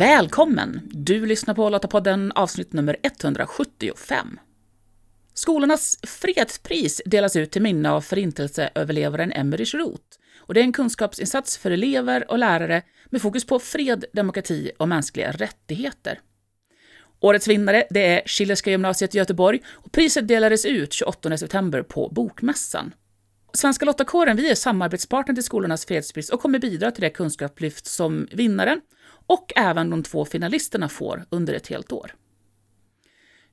Välkommen! Du lyssnar på Lottapodden avsnitt nummer 175. Skolornas fredspris delas ut till minne av förintelseöverlevaren Emerich Roth. Och det är en kunskapsinsats för elever och lärare med fokus på fred, demokrati och mänskliga rättigheter. Årets vinnare det är Schillerska gymnasiet i Göteborg och priset delades ut 28 september på Bokmässan. Svenska Lottakåren vi är samarbetspartner till skolornas fredspris och kommer bidra till det kunskapslyft som vinnaren och även de två finalisterna får under ett helt år.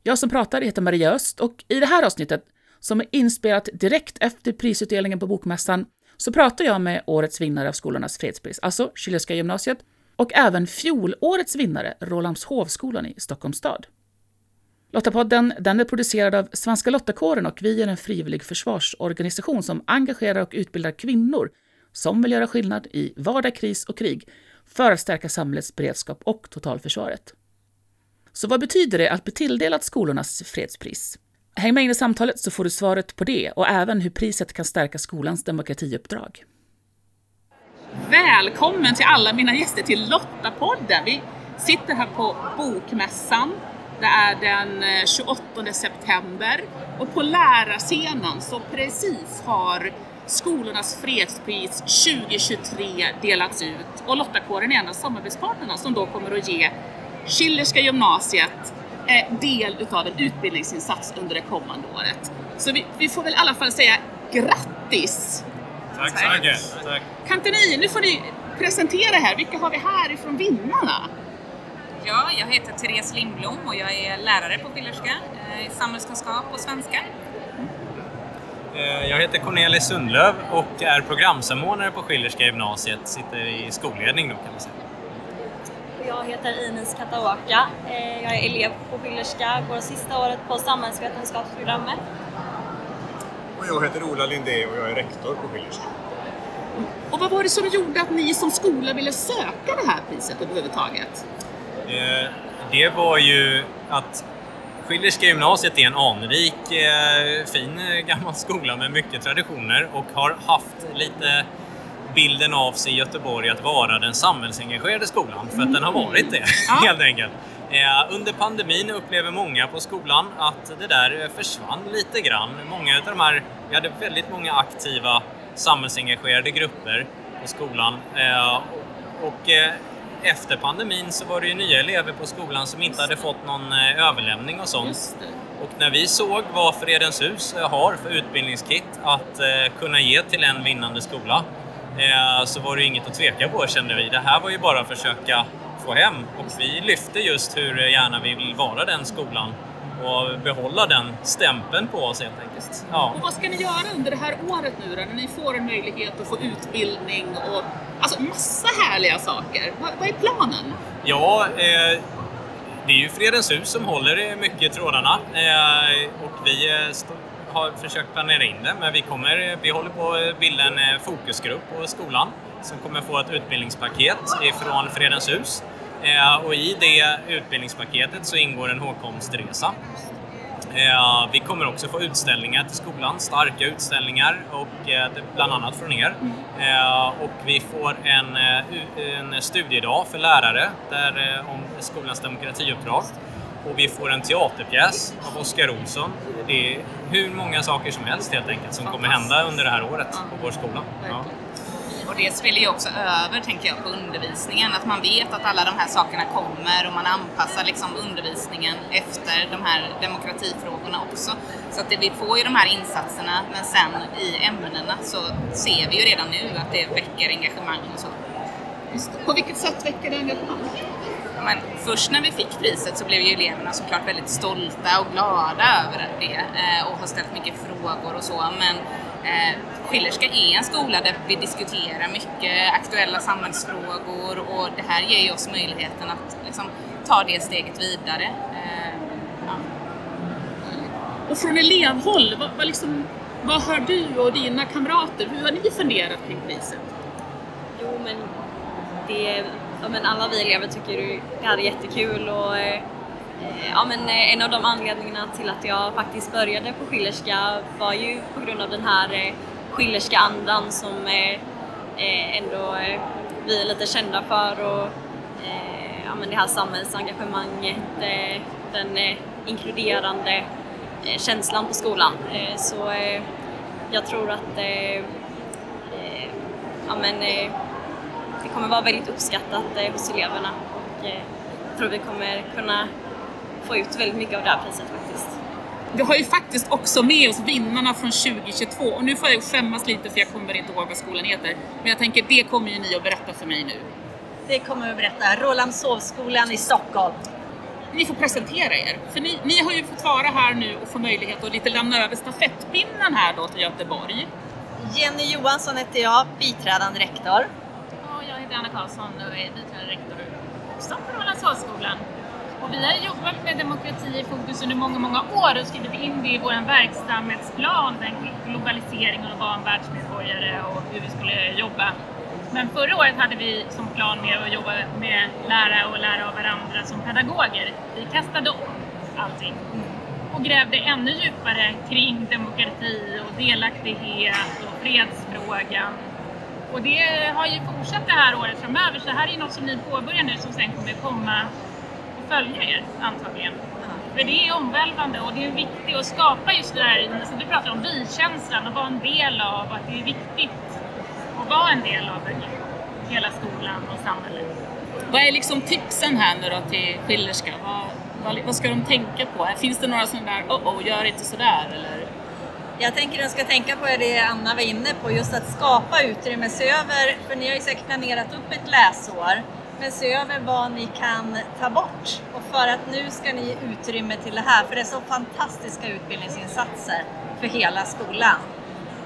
Jag som pratar heter Maria Öst och i det här avsnittet, som är inspelat direkt efter prisutdelningen på Bokmässan, så pratar jag med årets vinnare av skolornas fredspris, alltså Schillerska gymnasiet, och även fjolårets vinnare, Rålambshovskolan i Stockholms stad. Lottapodden den är producerad av Svenska Lottakåren och vi är en frivillig försvarsorganisation som engagerar och utbildar kvinnor som vill göra skillnad i vardag, kris och krig för att stärka samhällets beredskap och totalförsvaret. Så vad betyder det att bli tilldelad skolornas fredspris? Häng med in i samtalet så får du svaret på det och även hur priset kan stärka skolans demokratiuppdrag. Välkommen till alla mina gäster till Lottapodden! Vi sitter här på Bokmässan. Det är den eh, 28 september och på lärarscenen så precis har Skolornas fredspris 2023 delats ut och Lottakåren är en av samarbetspartnerna som då kommer att ge Schillerska gymnasiet eh, del utav en utbildningsinsats under det kommande året. Så vi, vi får väl i alla fall säga grattis! Tack så mycket! Tack. Kan inte ni, nu får ni presentera här, vilka har vi här ifrån vinnarna? Ja, jag heter Therese Lindblom och jag är lärare på Schillerska eh, i samhällskunskap och svenska. Eh, Jag heter Cornelis Sundlöv och är programsamordnare på Schillerska gymnasiet. Sitter i skolledning då kan man säga. Jag heter Ines Kataoka. Eh, Jag är elev på Schillerska, går sista året på samhällsvetenskapsprogrammet. Och jag heter Ola Lindé och jag är rektor på Schillerska. Och vad var det som gjorde att ni som skola ville söka det här priset överhuvudtaget? Eh, Det var ju att Schillerska gymnasiet är en anrik, eh, fin eh, gammal skola med mycket traditioner och har haft lite bilden av sig i Göteborg att vara den samhällsengagerade skolan, för att den har varit det Ja. helt enkelt. Eh, Under pandemin upplever många på skolan att det där försvann lite grann. Många av de här, vi hade väldigt många aktiva samhällsengagerade grupper på skolan och efter pandemin så var det ju nya elever på skolan som inte hade fått någon eh, överlämning och sånt. Och när vi såg vad Fredens hus har för utbildningskit att eh, kunna ge till en vinnande skola eh, så var det ju inget att tveka på kände vi. Det här var ju bara att försöka få hem och vi lyfte just hur gärna vi vill vara den skolan och behålla den stämpeln på oss helt enkelt. Ja. Och vad ska ni göra under det här året nu då, när ni får en möjlighet att få utbildning och alltså massa härliga saker? Vad, vad är planen? Ja, eh, det är ju Fredens hus som håller i mycket i trådarna eh, och vi eh, har försökt planera in det, men vi, kommer, vi håller på att bilda en eh, fokusgrupp på skolan som kommer få ett utbildningspaket ifrån Fredens hus. Eh, och i det utbildningspaketet så ingår en hågkomstresa. Eh, vi kommer också få utställningar till skolan, starka utställningar, och, eh, bland annat från er. Och vi får en, en studiedag för lärare där, om skolans demokratiuppdrag. Och vi får en teaterpjäs av Oskar Olsson. Det är hur många saker som helst helt enkelt som kommer hända under det här året på vår skola. Ja. Och det spelar ju också över, tänker jag, på undervisningen. Att man vet att alla de här sakerna kommer och man anpassar liksom undervisningen efter de här demokratifrågorna också. Så att det, vi får ju de här insatserna, men sen i ämnena så ser vi ju redan nu att det väcker engagemang och så. På vilket sätt väcker det engagemang? Men först när vi fick priset så blev ju eleverna såklart väldigt stolta och glada över det eh, och har ställt mycket frågor och så. Men Schillerska är en skola där vi diskuterar mycket aktuella samhällsfrågor och det här ger ju oss möjligheten att liksom, ta det steget vidare. Eh, ja. Och från elevhåll, vad, vad, liksom, vad har du och dina kamrater, hur har ni funderat kring priset? Jo, men, det, ja, men alla vi elever tycker det här är jättekul och eh, eh, Eh, ja, men, eh, en av de anledningarna till att jag faktiskt började på Schillerska var ju på grund av den här eh, Schillerska andan som ändå vi är lite kända för och ja, men det här samhällsengagemanget, den inkluderande känslan på skolan. Så jag tror att ja, men, det kommer vara väldigt uppskattat hos eleverna och jag tror vi kommer kunna få ut väldigt mycket av det här priset faktiskt. Vi har ju faktiskt också med oss vinnarna från 2022 och nu får jag skämmas lite för jag kommer inte ihåg vad skolan heter. Men jag tänker det kommer ju ni att berätta för mig nu. Det kommer vi att berätta. Rålambshovsskolan i Stockholm. Ni får presentera er, för ni, ni har ju fått vara här nu och få möjlighet att lite lämna över stafettpinnen här då till Göteborg. Jenny Johansson heter jag, biträdande rektor. Ja, jag heter Anna Karlsson och är biträdande rektor också på Rålambshovsskolan. Och vi har jobbat med demokrati i fokus under många, många år och skrivit in det i vår verksamhetsplan, den globaliseringen och vara en världsmedborgare och hur vi skulle jobba. Men förra året hade vi som plan med att jobba med lära och lära av varandra som pedagoger. Vi kastade om allting och grävde ännu djupare kring demokrati och delaktighet och fredsfrågan. Och det har ju fortsatt det här året framöver, så det här är något som ni påbörjar nu som sen kommer komma följa er antagligen. För det är omvälvande och det är viktigt att skapa just det där, som du pratar om, vi-känslan och vara en del av att det är viktigt att vara en del av hela skolan och samhället. Vad är liksom tipsen här nu då till Schillerska? Vad, vad, vad ska de tänka på? Finns det några sådana där, oh, oh gör inte sådär eller? Jag tänker att de ska tänka på det Anna var inne på, just att skapa utrymme. Se över, för ni har ju säkert planerat upp ett läsår, men se över vad ni kan ta bort. Och för att nu ska ni ge utrymme till det här, för det är så fantastiska utbildningsinsatser för hela skolan.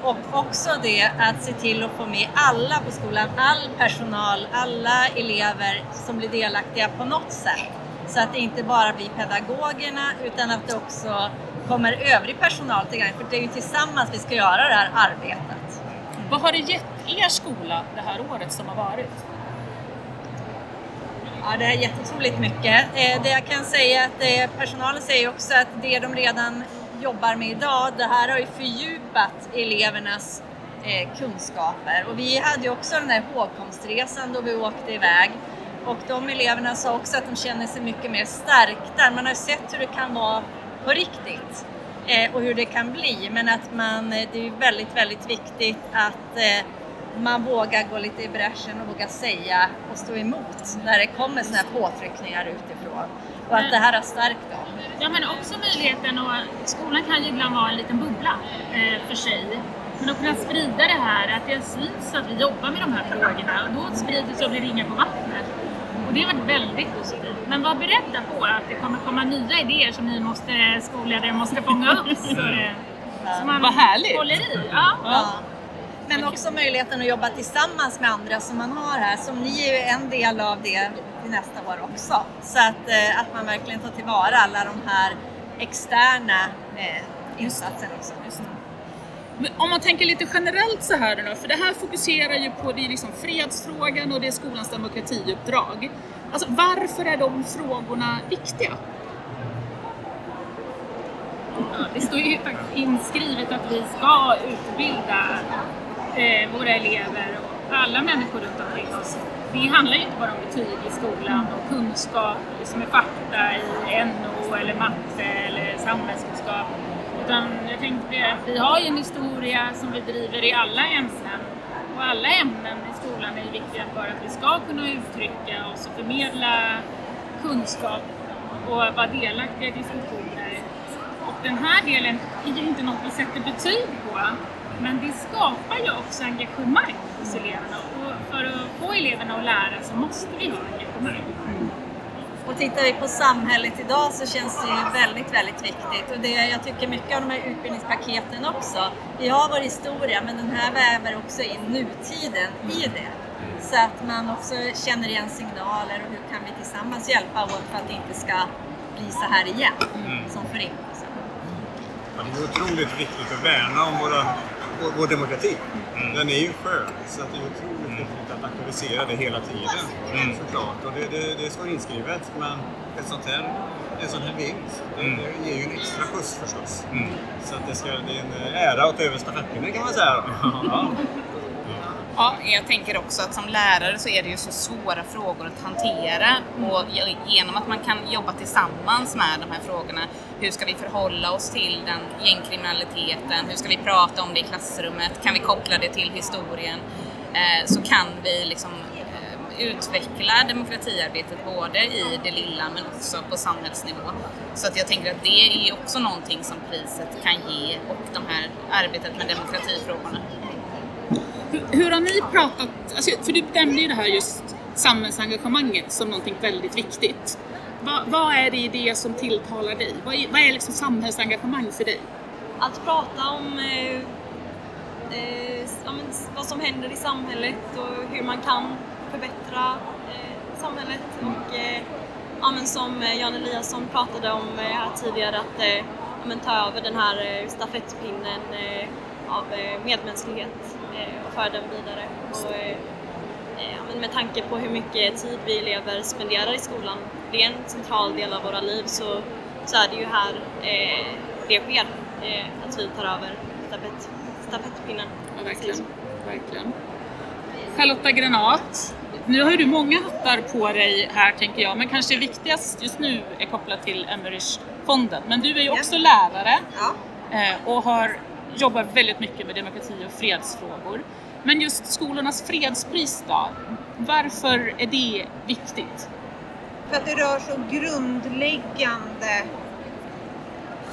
Och också det att se till att få med alla på skolan, all personal, alla elever som blir delaktiga på något sätt. Så att det inte bara blir pedagogerna utan att det också kommer övrig personal till gagn. För det är ju tillsammans vi ska göra det här arbetet. Vad har det gett er skola det här året som har varit? Ja, det är jätteotroligt mycket. Eh, det jag kan säga är att eh, personalen säger också att det de redan jobbar med idag, det här har ju fördjupat elevernas eh, kunskaper. Och vi hade ju också den där hågkomstresan då vi åkte iväg. Och de eleverna sa också att de känner sig mycket mer stärkta. Man har sett hur det kan vara på riktigt och hur det kan bli. Men att man, det är ju väldigt, väldigt viktigt att man vågar gå lite i bräschen och våga säga och stå emot när det kommer sådana här påtryckningar utifrån. Och att det här har stärkt dem. Ja, men också möjligheten och skolan kan ju ibland vara en liten bubbla eh, för sig. Men att kunna sprida det här, att det syns att vi jobbar med de här frågorna och då sprider sig och blir ringar på vattnet. Och det har varit väldigt positivt. Men var beredda på att det kommer komma nya idéer som ni måste, skolledare måste fånga upp. Så, det, så man Vad härligt. håller i. Ja. Ja. Men också möjligheten att jobba tillsammans med andra som man har här. Som ni är ju en del av det till nästa år också. Så att, eh, att man verkligen tar tillvara alla de här externa eh, insatserna också. Men om man tänker lite generellt så här då, för det här fokuserar ju på det är liksom fredsfrågan och det är skolans demokratiuppdrag. Alltså varför är de frågorna viktiga? Ja, det står ju faktiskt inskrivet att vi ska utbilda eh, våra elever och alla människor runt omkring oss. Det handlar ju inte bara om betyg i skolan och kunskap som är fakta i NO eller matte eller samhällskunskap. Utan jag tänkte att vi har ju en historia som vi driver i alla ämnen. Och alla ämnen i skolan är ju viktiga för att vi ska kunna uttrycka oss och förmedla kunskap och vara delaktiga i diskussioner. Och den här delen är ju inte något vi sätter betyg på, men det skapar ju också engagemang hos eleverna. Och för att få eleverna att lära så måste vi ha engagemang. Och tittar vi på samhället idag så känns det ju väldigt, väldigt viktigt. Och det, jag tycker mycket av de här utbildningspaketen också. Vi har vår historia men den här väver också in nutiden i det. Så att man också känner igen signaler och hur kan vi tillsammans hjälpa åt för att det inte ska bli så här igen som förintelsen. Ja, det är otroligt viktigt att värna om våra, vår, vår demokrati. Den är ju skön, så att det är otroligt viktigt att aktualisera det hela tiden. Såklart. Och det, det, det står inskrivet, men ett sånt här, en sån här vinst, det, det ger ju en extra skjuts förstås. Så att det, ska, det är en ära att ta över stafettpinnen kan man säga. Ja. Ja, jag tänker också att som lärare så är det ju så svåra frågor att hantera och genom att man kan jobba tillsammans med de här frågorna, hur ska vi förhålla oss till den gängkriminaliteten, hur ska vi prata om det i klassrummet, kan vi koppla det till historien, eh, så kan vi liksom eh, utveckla demokratiarbetet både i det lilla men också på samhällsnivå. Så att jag tänker att det är också någonting som priset kan ge och de här arbetet med demokratifrågorna. Hur, hur har ni pratat, alltså, för du nämnde ju det här just samhällsengagemanget som någonting väldigt viktigt. Va, vad är det i det som tilltalar dig? Vad är, vad är liksom samhällsengagemang för dig? Att prata om eh, eh, ja, men, vad som händer i samhället och hur man kan förbättra eh, samhället. Och, eh, ja, men som eh, Jan Eliasson pratade om eh, här tidigare, att eh, ja, men, ta över den här eh, stafettpinnen eh, av medmänsklighet och föra den vidare. Och, men med tanke på hur mycket tid vi elever spenderar i skolan, det är en central del av våra liv, så, så är det ju här eh, det sker, eh, att vi tar över stafett, stafettpinnen. Ja, verkligen. verkligen. Charlotta Granat, nu har ju du många hattar på dig här tänker jag, men kanske viktigast just nu är kopplat till Emmerich-fonden. Men du är ju också lärare ja. Eh, och har jobbar väldigt mycket med demokrati och fredsfrågor. Men just skolornas fredspris då, varför är det viktigt? För att det rör så grundläggande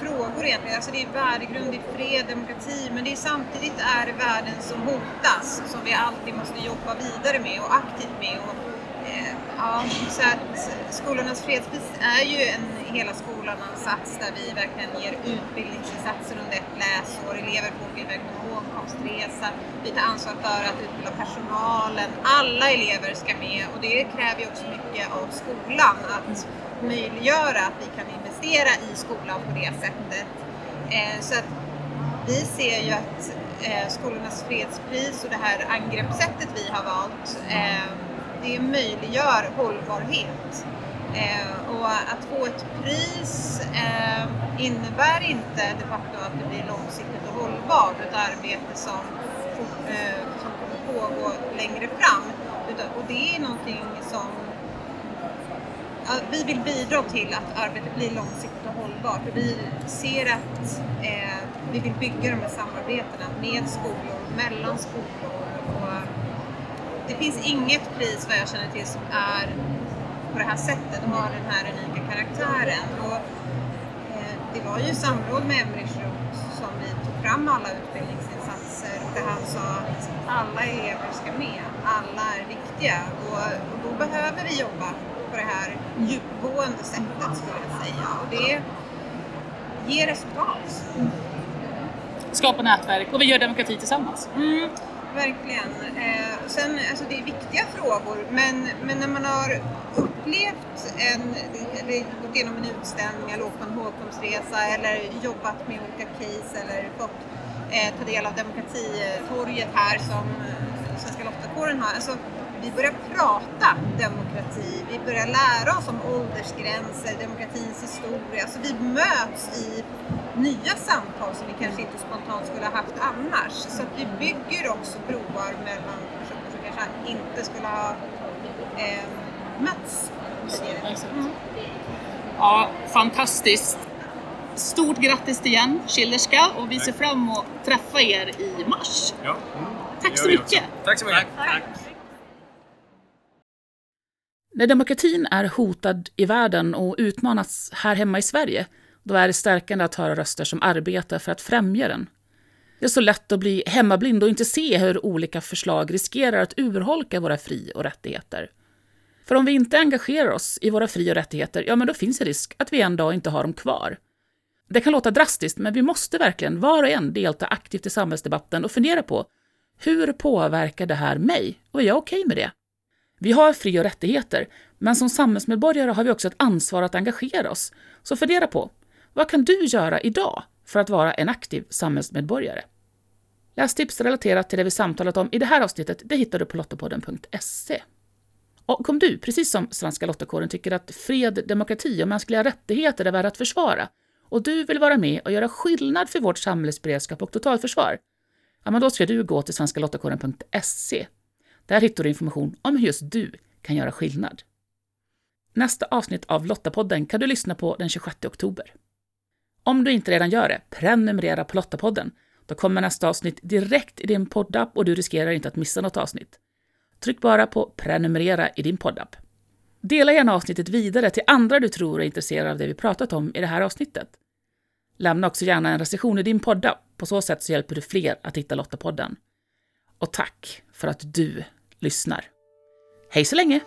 frågor egentligen. Alltså det är värdegrund, det är fred, demokrati, men det är samtidigt är det värden som hotas som vi alltid måste jobba vidare med och aktivt med. Och, ja, så att Skolornas fredspris är ju en hela skolan-ansats där vi verkligen ger utbildningsinsatser under ett läsår. Elever får iväg på hågkomstresa. Vi tar ansvar för att utbilda personalen. Alla elever ska med och det kräver ju också mycket av skolan att möjliggöra att vi kan investera i skolan på det sättet. Eh, så att vi ser ju att eh, Skolornas fredspris och det här angreppssättet vi har valt, eh, det möjliggör hållbarhet. Eh, och att få ett pris eh, innebär inte de facto att det blir långsiktigt och hållbart, ett arbete som, eh, som kommer pågå längre fram. Utan, och det är någonting som vi vill bidra till att arbetet blir långsiktigt och hållbart. Vi ser att eh, vi vill bygga de här samarbetena med skolor, mellan skolor. Och det finns inget pris vad jag känner till som är på det här sättet och har den här unika karaktären. Och, eh, det var ju samråd med Roth som vi tog fram alla utbildningsinsatser där han sa att alla elever ska med, alla är viktiga och, och då behöver vi jobba på det här djupgående sättet skulle jag säga och det ger resultat. Skapa nätverk och vi gör demokrati tillsammans. Mm verkligen. Eh, sen, alltså det är viktiga frågor, men, men när man har upplevt en, eller gått igenom en utställning eller åkt på en hågkomstresa eller jobbat med olika case eller fått eh, ta del av demokratitorget här som eh, Svenska Lottakåren har. Alltså, vi börjar prata demokrati, vi börjar lära oss om åldersgränser, demokratins historia. Alltså vi möts i nya samtal som vi kanske inte spontant skulle ha haft annars. Så att vi bygger också broar mellan personer som kanske inte skulle ha eh, mötts. Mm. Ja, fantastiskt. Stort grattis igen, Schillerska, och vi ser fram emot att träffa er i mars. Ja. Mm. Tack så mycket. Tack så mycket. Tack. När demokratin är hotad i världen och utmanas här hemma i Sverige, då är det stärkande att höra röster som arbetar för att främja den. Det är så lätt att bli hemmablind och inte se hur olika förslag riskerar att urholka våra fri och rättigheter. För om vi inte engagerar oss i våra fri och rättigheter, ja men då finns det risk att vi en dag inte har dem kvar. Det kan låta drastiskt, men vi måste verkligen var och en delta aktivt i samhällsdebatten och fundera på hur påverkar det här mig och är jag okej okay med det? Vi har fri och rättigheter, men som samhällsmedborgare har vi också ett ansvar att engagera oss. Så fundera på, vad kan du göra idag för att vara en aktiv samhällsmedborgare? Lästips relaterat till det vi samtalat om i det här avsnittet det hittar du på lottopodden.se. Och om du, precis som Svenska Lottakåren, tycker att fred, demokrati och mänskliga rättigheter är värda att försvara och du vill vara med och göra skillnad för vårt samhällsberedskap och totalförsvar, ja, men då ska du gå till svenskalottakåren.se. Där hittar du information om hur just du kan göra skillnad. Nästa avsnitt av Lottapodden kan du lyssna på den 26 oktober. Om du inte redan gör det, prenumerera på Lottapodden. Då kommer nästa avsnitt direkt i din poddapp och du riskerar inte att missa något avsnitt. Tryck bara på prenumerera i din poddapp. Dela gärna avsnittet vidare till andra du tror är intresserade av det vi pratat om i det här avsnittet. Lämna också gärna en recension i din poddapp. På så sätt så hjälper du fler att hitta Lottapodden. Och tack för att du lyssnar. Hej så länge!